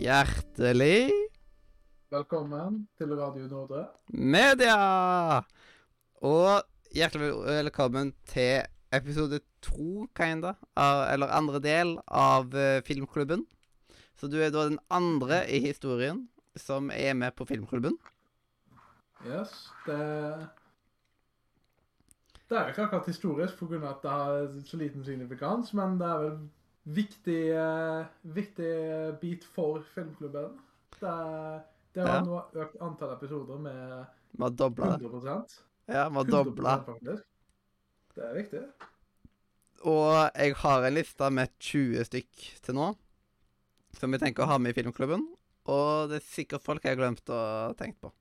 Hjertelig Velkommen til Radio Nordre. media! Og hjertelig velkommen til episode to, kinda, eller andre del av eh, Filmklubben. Så du er da den andre i historien som er med på Filmklubben. Yes, det Det er ikke akkurat historisk pga. at det har så liten signifikans, men det er vel viktig, eh, viktig bit for filmklubben. Det, det har Ja. nå økt antall episoder med Vi har 100 Ja, vi har dobla. 100% faktisk. Det er viktig. Og jeg har en liste med 20 stykk til nå, som vi tenker å ha med i Filmklubben. Og det er sikkert folk jeg har glemt å tenke på.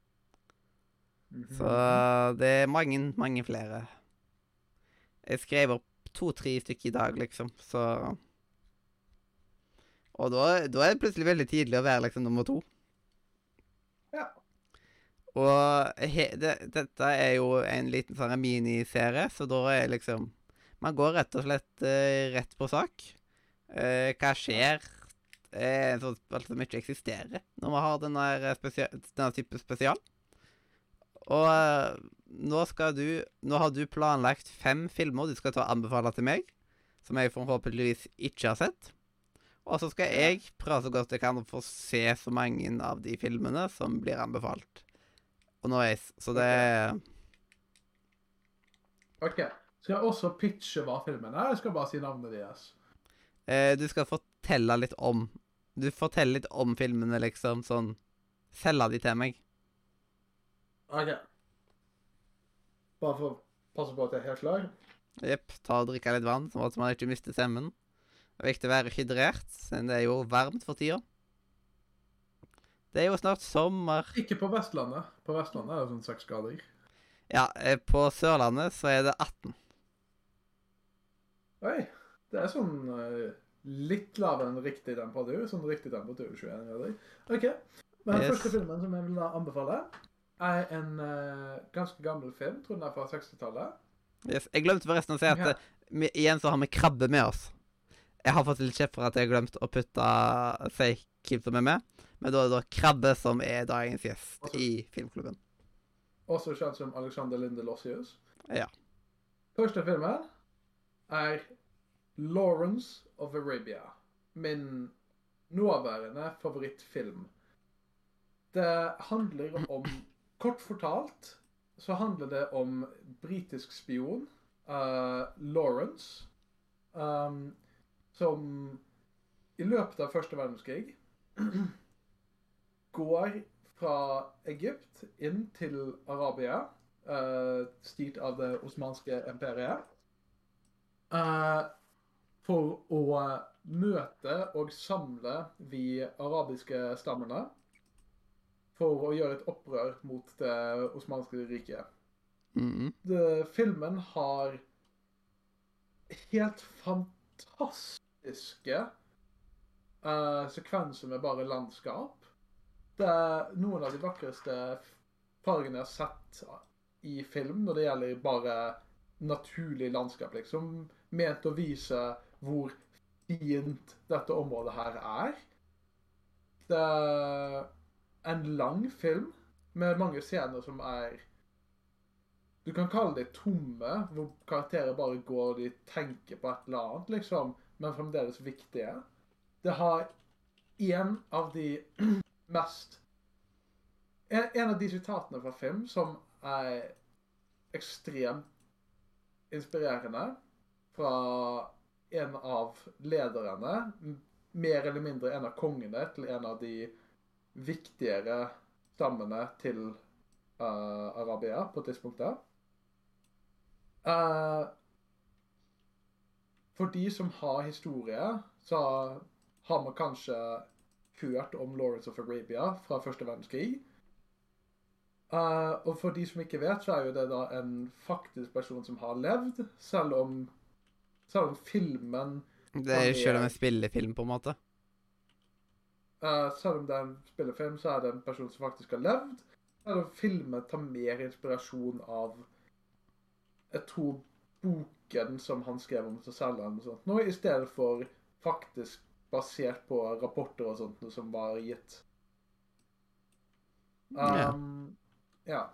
Så Mhm. det er mange, mange flere. Jeg skrev opp to-tre stykker i dag, liksom, så Og da, da er det plutselig veldig tidlig å være liksom nummer to. Ja. Og he, det, dette er jo en liten sånn miniserie, så da er liksom Man går rett og slett eh, rett på sak. Eh, hva skjer? Eh, en sånn som ikke eksisterer når vi har denne, her denne type spesial. Og eh, nå skal du Nå har du planlagt fem filmer du skal ta og anbefale til meg, som jeg forhåpentligvis ikke har sett. Og så skal jeg prøve så godt jeg kan å få se så mange av de filmene som blir anbefalt. underveis. er Så det OK. Skal jeg også pitche hva filmen er? eller skal jeg bare si navnet deres. eh, Du skal fortelle litt om Du forteller litt om filmene, liksom. Sånn Selge de til meg. OK. Bare for å passe på at jeg er helt klar. Jepp. Ta og drikke litt vann, sånn at man ikke mister stemmen. Er viktig å være hydrert, men det er jo varmt for tida. Det er jo snart sommer. Ikke på Vestlandet. På Vestlandet er det sånn seks grader. Ja, eh, på Sørlandet så er det 18. Oi. Det er sånn eh, litt lavere enn riktig temperatur. Sånn riktig temperatur 21 grader. OK. Men den Yes. første filmen som jeg vil anbefale, er en uh, ganske gammel film. Tror den er fra 60-tallet. Yes. Jeg glemte forresten å si at Ja. vi, igjen så har vi krabbe med oss. Jeg har fått litt kjeft for at jeg har glemt å putte fake hvem som er med, men da er det da Krabbe som er dagens gjest også, i filmklubben. Også kjent som Alexander Linde Lossius. Ja. Første filmen er Lawrence of Arabia. Min nåværende favorittfilm. Det handler om Kort fortalt så handler det om britisk spion, uh, Lawrence, um, som i løpet av første verdenskrig går fra Egypt inn til Arabia, uh, styrt av det osmanske imperiet, uh, for å møte og samle de arabiske stammene for å gjøre et opprør mot det osmanske riket. Mm -hmm. filmen har helt fantastiske uh, sekvenser med bare landskap. Det er noen av de vakreste fargene jeg har sett i film når det gjelder bare naturlig landskap, liksom. Ment å vise hvor fint dette området her er. Det er en lang film med mange scener som er du kan kalle det tomme, hvor karakterer bare går og de tenker på et eller annet, liksom, men fremdeles viktige. Det har en av de mest en, en av de sitatene fra film som er ekstremt inspirerende fra en av lederne, mer eller mindre en av kongene til en av de viktigere stammene til uh, Arabia på tidspunktet. Eh, for de som har historie, så har man kanskje hørt om Lawrence of Arabia fra første verdenskrig. Uh, og for de som ikke vet, så er jo det da en faktisk person som har levd, selv om, selv om filmen Det er selv om en spillefilm, på en måte. Uh, selv om det er en spillefilm, så er det en person som faktisk har levd. Om filmen tar mer inspirasjon av Jeg tror boken som han skrev om seg selv, eller noe sånt, nå, i stedet for faktisk basert på rapporter og sånt noe som var gitt. Ja. Um, ja.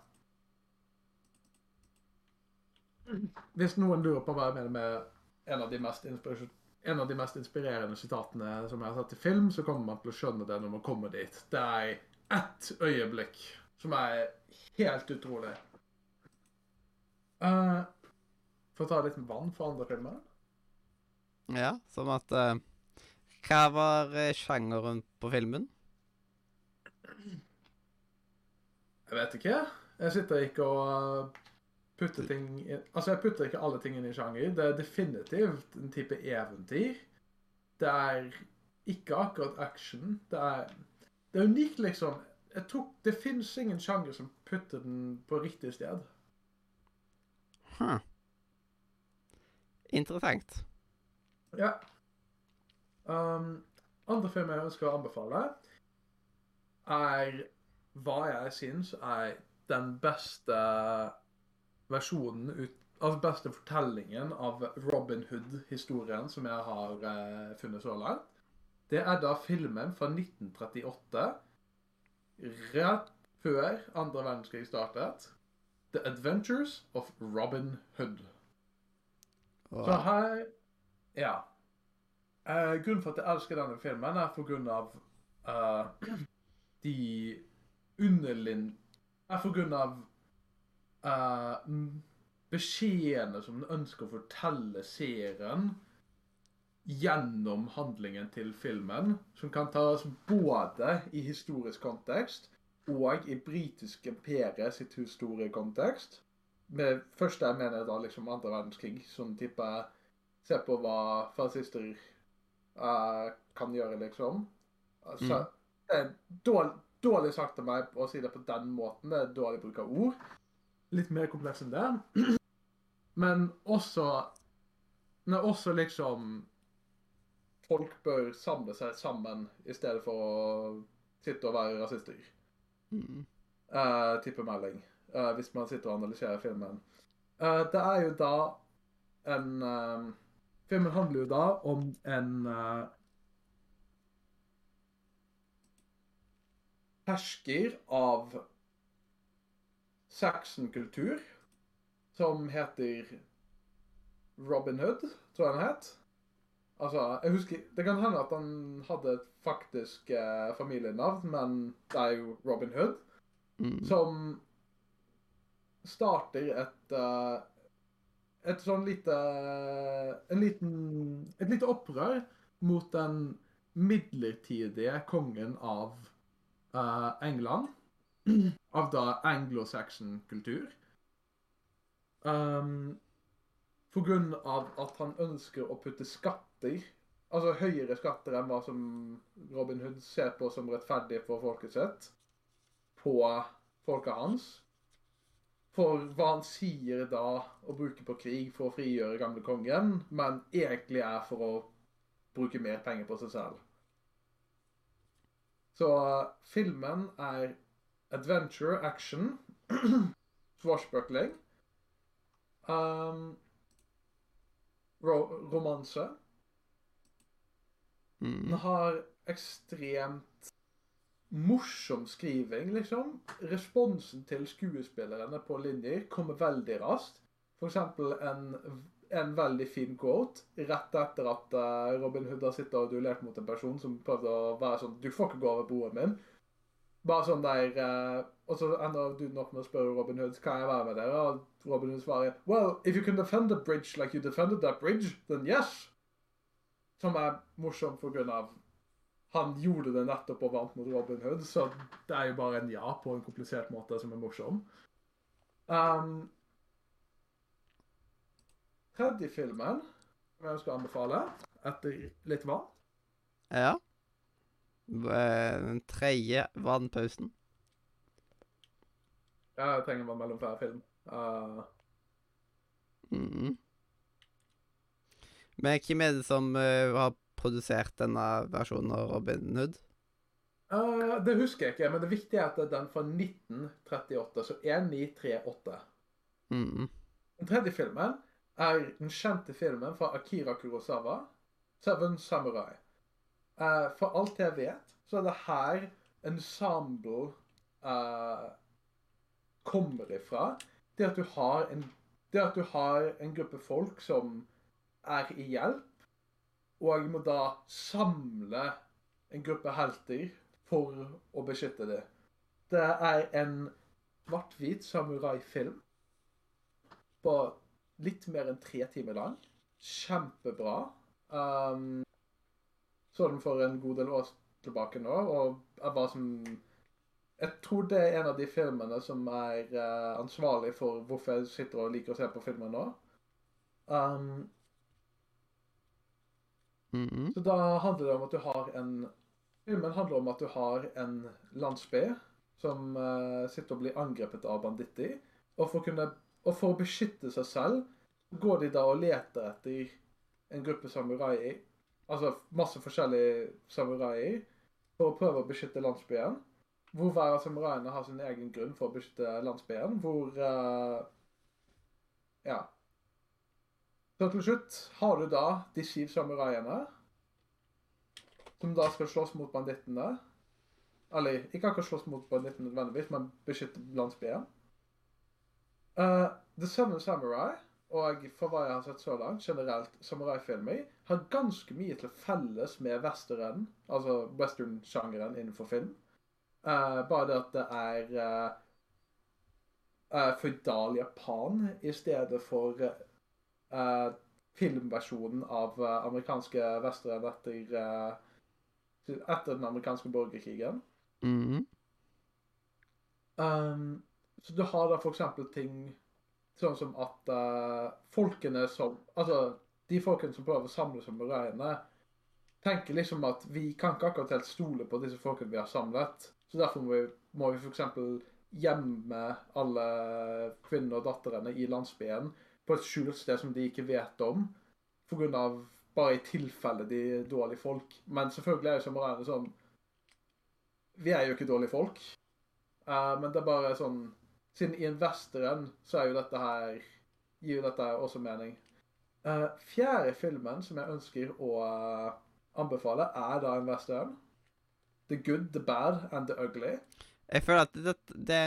Hvis noen lurer på hva jeg mener med en av de mest, inspirasjonelle en av de mest inspirerende sitatene som jeg har sett i film, så kommer man til å skjønne det når man kommer dit. Det er ett øyeblikk som er helt utrolig. Eh, for å ta litt vann for andre filmer. Ja, som at eh, Hva var eh, sjangeren på filmen? Jeg vet ikke. Jeg sitter ikke og uh, putter ting inn Altså, jeg putter ikke alle ting inn i sjanger. Det er definitivt en type eventyr. Det er ikke akkurat action. Det er, det er unikt, liksom. Jeg tror Det fins ingen sjanger som putter den på riktig sted. Hm. Interessant. Ja. Um, andre film jeg ønsker å anbefale, er hva jeg syns er den beste versjonen ut Altså beste fortellingen av Robin Hood-historien som jeg har uh, funnet så langt. Det er da filmen fra 1938, rett før andre verdenskrig startet. The Adventures of Robin Hood. Så her Ja. Uh, grunnen for at jeg elsker denne filmen, er på grunn av eh, de underlin... Er på eh, beskjedene som den ønsker å fortelle serien gjennom handlingen til filmen, som kan tas både i historisk kontekst og i britiske imperiet sitt historiekontekst. Med første jeg mener da liksom andre verdenskrig, sånn type Se på hva fascister uh, kan gjøre, liksom. Altså, Mm. Det er dårlig, dårlig sagt av meg å si det på den måten. Det er dårlig bruk av ord. Litt mer kompleks enn det. Men også Men også liksom Folk bør samle seg sammen i stedet for å sitte og være rasister. mm, Uh, type melding. Eh, hvis man sitter og analyserer filmen. Uh, det er jo da en eh, Filmen handler jo da om en uh, hersker av Saxon-kultur som heter Robin Hood, tror jeg han het. Altså, jeg husker, Det kan hende at han hadde et faktisk eh, familienavn, men det er jo Robin Hood mm, som starter et eh, et sånn lite en liten, et lite opprør mot den midlertidige kongen av uh, England. Av da anglo-saxon kultur. Um, på grunn av at han ønsker å putte skatter, altså høyere skatter enn hva som Robin Hood ser på som rettferdig for folket sitt, på folket hans. For hva han sier da å bruke på krig for å frigjøre gamle kongen, men egentlig er for å bruke mer penger på seg selv. Så uh, filmen er adventure, action, swashbuckling, um, ro romanse. Den mm, har ekstremt morsom skriving, liksom. Responsen til skuespillerne på linjer kommer veldig raskt. Eksempel en, en veldig fin quote rett etter at eh, Robin Hood har sittet og duellert mot en person som prøvde å være sånn Du får ikke gå over broen min. Bare sånn der eh, Og så ender duden opp med å spørre Robin Hood kan jeg være med dere, og Robin Hood svarer Well, if you can defend the bridge like you defended that bridge, then yes. Som er morsomt på grunn av han gjorde det nettopp og vant mot Robin Hood, så det er jo bare en ja på en komplisert måte som er morsom. Um, tredje filmen som jeg skal anbefale, etter litt vann, ja. Den tredje vannpausen. Jeg trenger vann mellom hver film. Uh, Mm. Men hvem er det som uh, har produsert denne versjonen av Robin Hood? uh, det husker jeg ikke, men det viktige er at det er den fra 1938, så 1938. Mm. Den tredje filmen er den kjente filmen fra Akira Kurosawa, Seven Samurai. Uh, for alt jeg vet, så er det her ensemble uh, kommer ifra. Det at du har en det at du har en gruppe folk som er i hjelp, og jeg må da samle en gruppe helter for å beskytte det. Det er en svart-hvit samuraifilm på litt mer enn tre timer lang. Kjempebra. Um, så den for en god del år tilbake nå, og jeg var som Jeg tror det er en av de filmene som er uh, ansvarlig for hvorfor jeg sitter og liker å se på filmer nå. Um, Mhm. så da handler det om at du har en Filmen handler om at du har en landsby som uh, sitter og blir angrepet av banditter. Og for, og for å beskytte seg selv går de da og leter etter en gruppe samuraier. Altså masse forskjellige samuraier. For å prøve å beskytte landsbyen. Hvor hver av samuraiene har sin egen grunn for å beskytte landsbyen. Hvor uh, Ja. Så til slutt har du da de syv samuraiene. Som da skal slåss mot bandittene. Eller ikke akkurat slåss mot bandittene nødvendigvis, men beskytte landsbyen. Uh, The Seven Samurai, og for hva jeg har sett så langt, generelt samuraifilmer, har ganske mye til felles med western, altså western-sjangeren innenfor film. Uh, bare det at det er uh, uh, føydal Japan i stedet for uh, filmversjonen av eh, amerikanske western etter, eh, etter den amerikanske borgerkrigen. Mhm. Um, så du har da eksempel ting sånn som at uh, folkene som Altså, de folkene som prøver å samle seg med samuraiene, tenker liksom at vi kan ikke akkurat helt stole på disse folkene vi har samlet. Så derfor må vi, må vi eksempel gjemme alle kvinnene og datterne i landsbyen på et skjult sted som de ikke vet om, pga. Bare i tilfelle de er dårlige folk. Men selvfølgelig er jo samuraiene sånn Vi er jo ikke dårlige folk. Uh, men det er bare sånn Siden i Investoren så er jo dette her Gir jo dette også mening. Uh, fjerde filmen som jeg ønsker å uh, anbefale, er da en western. The Good, The Bad and The Ugly. Jeg føler at det, det,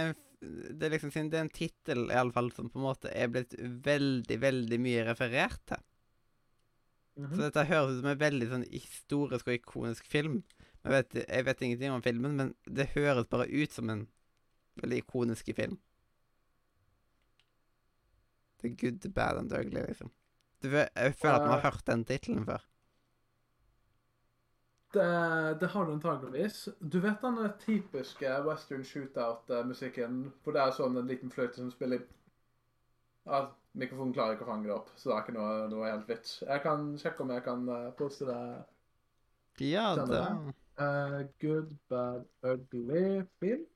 det liksom det er en tittel som på en måte er blitt veldig, veldig mye referert til. Så dette høres ut som en veldig sånn historisk og ikonisk film. Jeg vet, jeg vet ingenting om filmen, men det høres bare ut som en veldig ikonisk film. The good, the bad and the ugly, liksom. Du, jeg føler at man har hørt den tittelen før. Det, det har du antageligvis. Du vet den typiske western shootout-musikken, hvor det er sånn en liten fløyte som spiller ja, Mikrofonen klarer ikke å fange det opp, så det er ikke noe, noe helt vits. Jeg kan sjekke om jeg kan eh, poste det. Ja, det uh, good, bad, ugly film.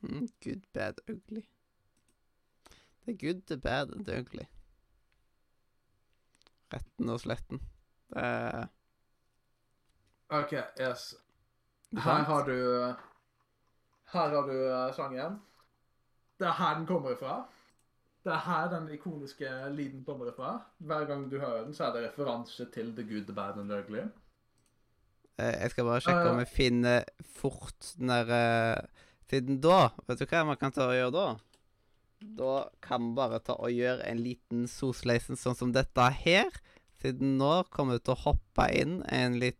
mm, Good, bad, ugly. Det er good, the bad and the ugly. Retten og sletten. Det er OK, yes. Her har du Her har du eh, sangen. Det er her den kommer ifra. Det er her den ikoniske lyden kommer fra. Hver gang du hører den, så er det referanse til The Good, The Bad and The Ugly. Eh, Jeg skal bare sjekke om Eh. jeg finner fort den der eh, Siden da Vet du hva man kan ta og gjøre da? Da kan man bare ta og gjøre en liten sosleisen sånn som dette her. Siden nå kommer det til å hoppe inn en litt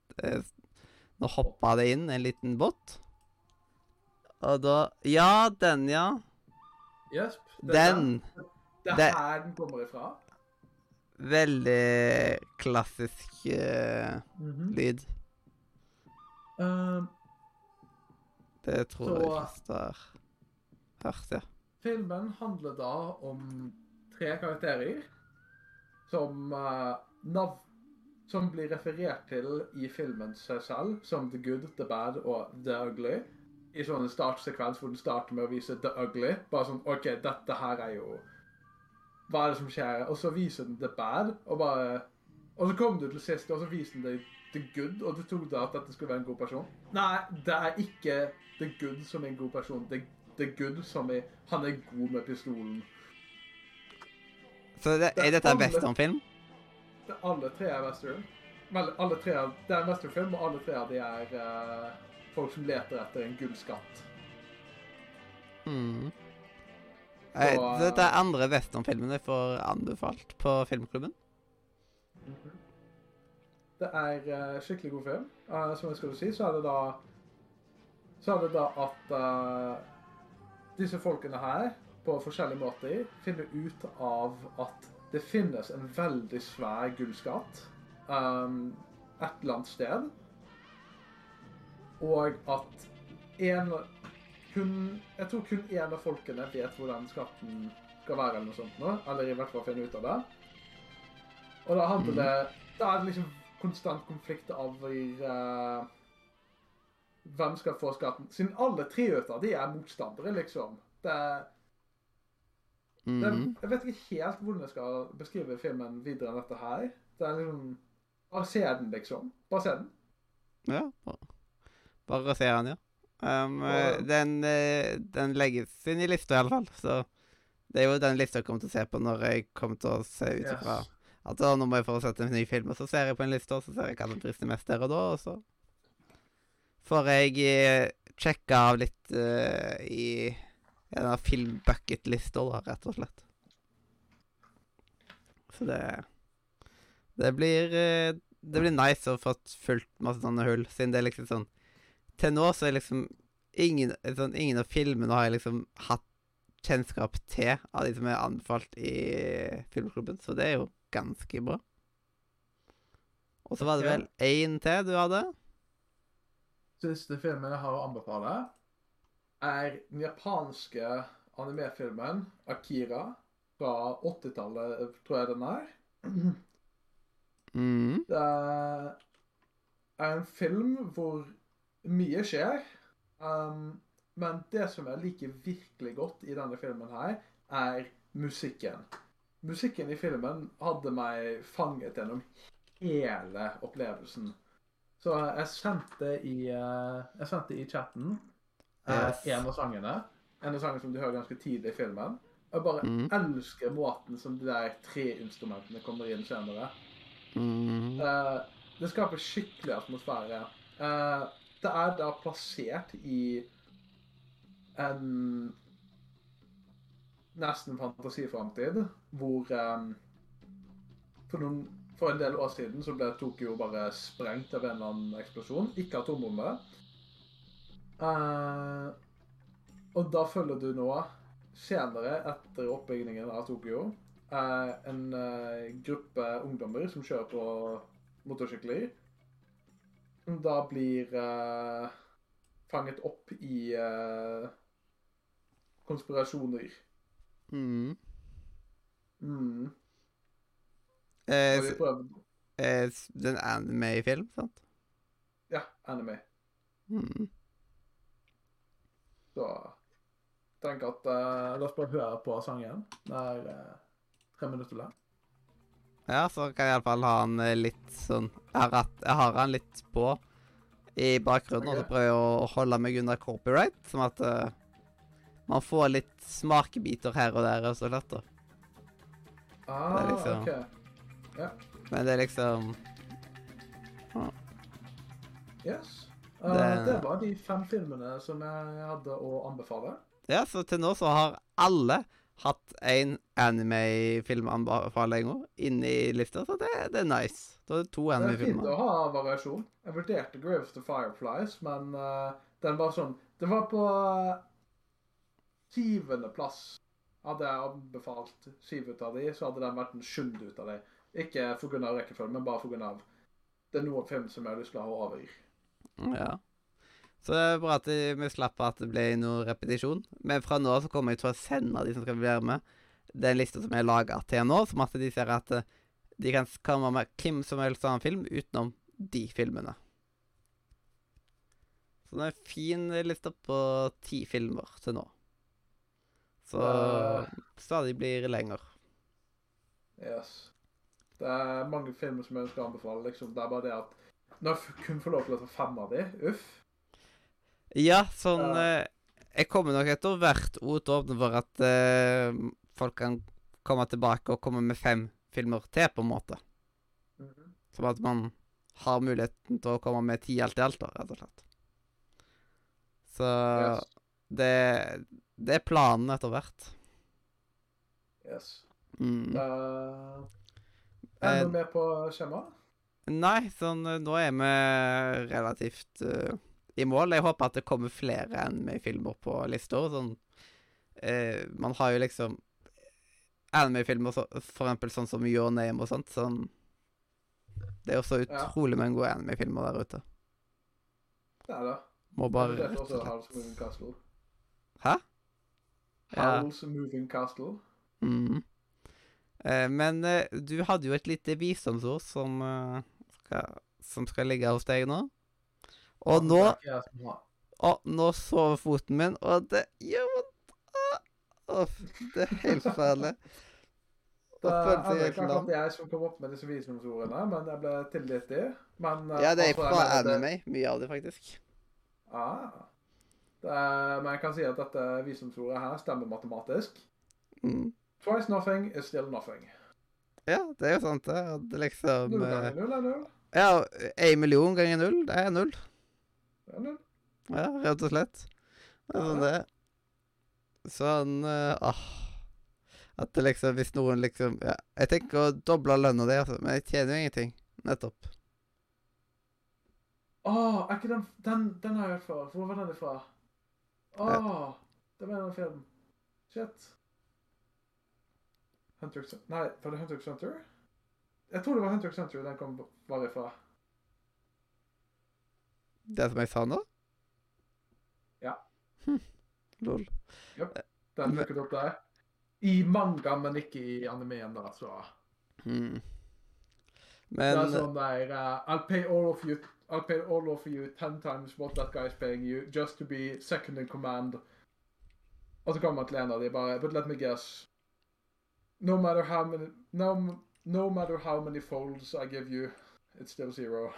Nå hoppa det inn en liten bot. Og da Ja, den, ja. Yes, den. Den. Det er her den kommer ifra. Veldig klassisk eh, lyd. Uh, Det tror Så- jeg de fleste har hørt, ja. filmen handler da om tre karakterer som uh, nav som blir referert til i filmen seg selv som The Good, The Bad og The Ugly. I sånn en startsekvens hvor den starter med å vise The Ugly. Bare sånn OK, dette her er jo Hva er det som skjer? Og så viser den The Bad, og bare Og så kom du til sist, og så viser den deg The Good, og du trodde at dette skulle være en god person. Nei, det er ikke The Good som er en god person. Det, er The Good som er Han er god med pistolen. Så det, er dette en westernfilm? Det, alle tre er western. vel, alle tre er, Det er en westernfilm, og alle tre av de er uh, folk som leter etter en gullskatt. Mm. Eh, Så, Dette er andre westernfilmen jeg får anbefalt på filmklubben. Det er uh, skikkelig god film. Uh, som jeg skulle si, så er det da Så er det da at uh, disse folkene her, på forskjellige måter, finner ut av at det finnes en veldig svær gullskatt um, et eller annet sted. Og at en kun, Jeg tror kun én av folkene vet hvor den skatten skal være, eller noe sånt nå. Eller i hvert fall finne ut av det. Og da handler det Da er det liksom konstant konflikt over uh, hvem skal få skatten. Siden alle tre ut av de er motstandere, liksom. Det, det, Mm. jeg vet ikke helt hvordan jeg skal beskrive filmen videre enn dette her. Det er liksom Bare se den, liksom. Bare se den. Ja, bare, bare se den, ja. Um, eh, den, eh, den legges inn i lista, i alle fall. Så det er jo den lista jeg kommer til å se på når jeg kommer til å se ut ifra Yes. at da, nå må jeg få sett en ny film, og så ser jeg på en liste, og så ser jeg hva som frister mest der og da, og så får jeg eh, sjekka av litt uh, i en filmbucket-lista, da, rett og slett. Så det Det blir uh, Det blir nice å få fulgt masse sånne hull, siden det er liksom sånn Til nå så er liksom ingen, sånn, ingen av filmene har jeg liksom hatt kjennskap til av de som er anbefalt i filmklubben, så det er jo ganske bra. Og så var det vel én til du hadde? Siste filmen jeg har å anbefale, er den japanske animefilmen Akira fra 80-tallet, tror jeg den er. Mm. Det er en film hvor mye skjer. Um, men det som jeg liker virkelig godt i denne filmen her, er musikken. Musikken i filmen hadde meg fanget gjennom hele opplevelsen. Så jeg sendte i, eh, jeg sendte i chatten eh, Yes. en av sangene. En av sangene som du hører ganske tidlig i filmen. Jeg bare Mm. elsker måten som de der tre instrumentene kommer inn senere. Mm. Eh, det skaper skikkelig atmosfære. Eh, det er da plassert i en nesten fantasiframtid, hvor um, for, noen, for en del år siden så ble Tokyo bare sprengt av en eller annen eksplosjon. Ikke atombombe. Uh, og da følger du nå, senere etter oppbyggingen av Tokyo, uh, en uh, gruppe ungdommer som kjører på motorsykler. Som da blir uh, fanget opp i uh, konspirasjoner. Mm. Mm. Eh, eh, den anime-film, sant? Ja, anime. Mm. Så tenk at uh, La oss bare høre på sangen. Det er uh, tre minutter lang. Ja, så kan jeg iallfall ha han eh, litt sånn Jeg har, jeg har han litt på i bakgrunnen, og så prøver jeg å holde meg unna copyright, sånn at uh, man får litt smakebiter her og der. Og så lett, da. Ah, liksom- OK. Men det er liksom Yes. Uh, Det- det var de fem filmene som jeg hadde å anbefale. Ja, så til nå så har alle hatt én anime-filmanbefaling Inni lista, så det, det er nice. Da er det to Det er fint å ha variasjon. Jeg vurderte Grave of the Fireflies, men uh, den var sånn Den var på uh, syvendeplass. Hadde jeg anbefalt syv ut av de, så hadde den vært en sjuende ut av de. Ikke pga. rekkefølgen, men bare pga. det er noen film som jeg har lyst til å ha over. Ja. Så det er bra at vi slapp at det ble noe repetisjon. Men fra nå så kommer jeg til å sende de som skal være med, den lista som jeg laga til nå, som at de ser at eh, de kan komme med hvem som helst annen film utenom de filmene. Så det er en fin liste på ti filmer til nå. Så stadig blir lenger. Yes. Det er mange filmer som jeg ønsker å anbefale. liksom. Det er bare det at når jeg kun får lov til å ta fem av de, uff. Ja, sånn Ja. eh, Jeg kommer nok etter hvert ut til å åpne for at eh, folk kan komme tilbake og komme med fem filmer til, på en måte. Som at man har muligheten til å komme med ti alt i alt, da, rett og slett. Så Yes. det, det er planen etter hvert. yes. Mm. Uh, er du med på skjemaet? Nei, sånn nå er vi relativt eh, i mål. Jeg håper at det kommer flere anime-filmer på lista. Sånn, eh, man har jo liksom anime-filmer, så, for eksempel sånn som Your Name og sånt. Sånn, det er jo så Ja. utrolig mange gode anime-filmer der ute. Er det. Må bare det er også Howl's Moving Castle. Hæ? Ja. Moving Castle. Mm. Eh, men eh, du hadde jo et lite visdomsord som, eh, skal, som skal ligge hos deg nå. Og nå Det. Å, nå sover foten min, og det gjør vondt. Det er helt forferdelig. Det Og er er ikke akkurat jeg som kom opp med disse visdomsordene, men jeg ble tilgitt de. Men, eh, Ja, det er altså, fra det- anime, mye av det, faktisk. Ah. Det er, men jeg kan si at dette visdomsordet her stemmer matematisk. Mm. Twice nothing is still nothing. Ja, det er jo sant, det. At liksom Null eh, ganger null er null. Ja, én million ganger null, det er null. Er null. Ja, rett og slett. Det er sånn det. Sånn Åh. ah. At det liksom Hvis noen liksom ja, Jeg tenker å doble lønna di, altså, men jeg tjener jo ingenting. Nettopp. Åh, er ikke den Den, den har jeg hørt fra. Hvor var den ifra? Åh, det var en film. Shit. Hunter Nei, var det Hunter Hunter? Jeg tror det var Hunter Hunter den kom bare ifra. Det som jeg sa nå? Ja. Hm. Lol. Den Men- dukket opp der. I manga, men ikke i animeen, da, så Hmm. Det Men er sånn der uh, I'll pay all of you I'll pay all of you ten times what that guy is paying you just to be second in command. Og så kommer man til en av de bare But let me guess. No matter how many no, no matter how many folds I give you, it's still zero.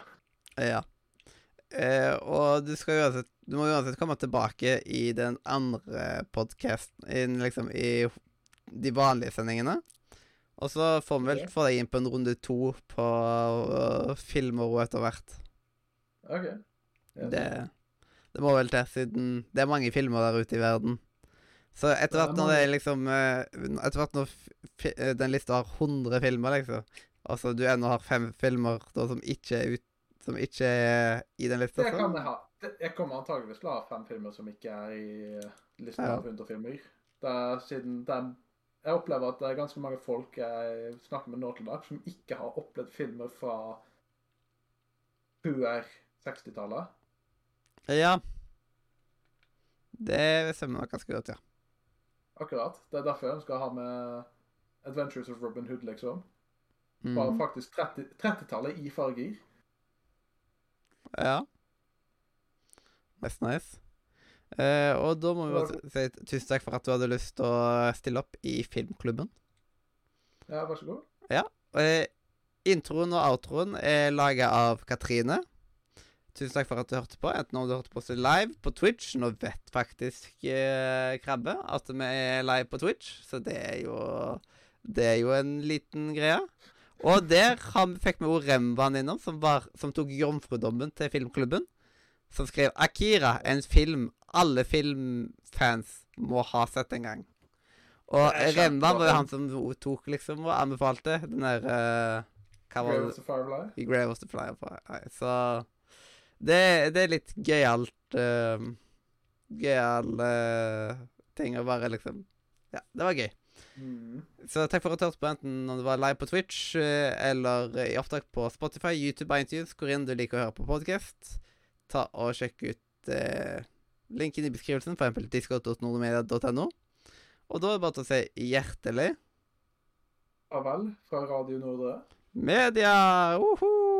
Ja. Eh, og du skal uansett Du må uansett komme tilbake i den andre podkasten, liksom i de vanlige sendingene. Og så får vi vel få deg inn på en runde to på uh, filmer og etter hvert. OK. Ja. Det, det må vel til, siden det er mange filmer der ute i verden. Så etter er hvert når det er liksom eh, Etter hvert når eh, den lista har 100 filmer, liksom Altså du ennå har fem filmer da, som ikke er ut, Som ikke er i den lista, Det kan jeg ha. Jeg kommer antageligvis til å ha fem filmer som ikke er i lista Ja. av 100 filmer. Det er siden den Jeg opplever at det er ganske mange folk jeg snakker med nå til dags, som ikke har opplevd filmer fra før 60-tallet. Ja. Det stemmer nok ganske godt, ja. Akkurat. Det er derfor jeg ønsker å ha med Adventures of Robin Hood, liksom. Bare Mhm. faktisk 30 30-tallet i farger. Ja. That's nice. Eh, og da må vi bare si tusen takk for at du hadde lyst til å stille opp i Filmklubben. Ja, vær så god. Eh, introen og outroen er laga av Katrine. Tusen takk for at du hørte på, enten om du hørte på oss live på Twitch. Nå vet faktisk eh, Krabbe at vi er live på Twitch, så det er jo Det er jo en liten greie. Og der vi- fikk vi jo Remvan innom, som, var, som tok jomfrudommen til filmklubben. Som skrev 'Akira, en film alle filmfans må ha sett en gang'. Og er var jo han som tok liksom og anbefalte den der uh, Hva var Grave det? the Firefly. Grave of the på Så det, det er litt gøyalt uh, Gøyale uh, ting å bare liksom Ja, det var gøy. Mm. Så takk for at du hørte på, enten om det var live på Twitch eh, eller i opptak på Spotify, YouTube, iTunes, hvor inn du liker å høre på podkast. Ta og Sjekk ut eh, linken i beskrivelsen, f.eks. disco.nordmedia.no. Og da er det bare til å si hjertelig Farvel fra Radio Nordre. media! Uhu!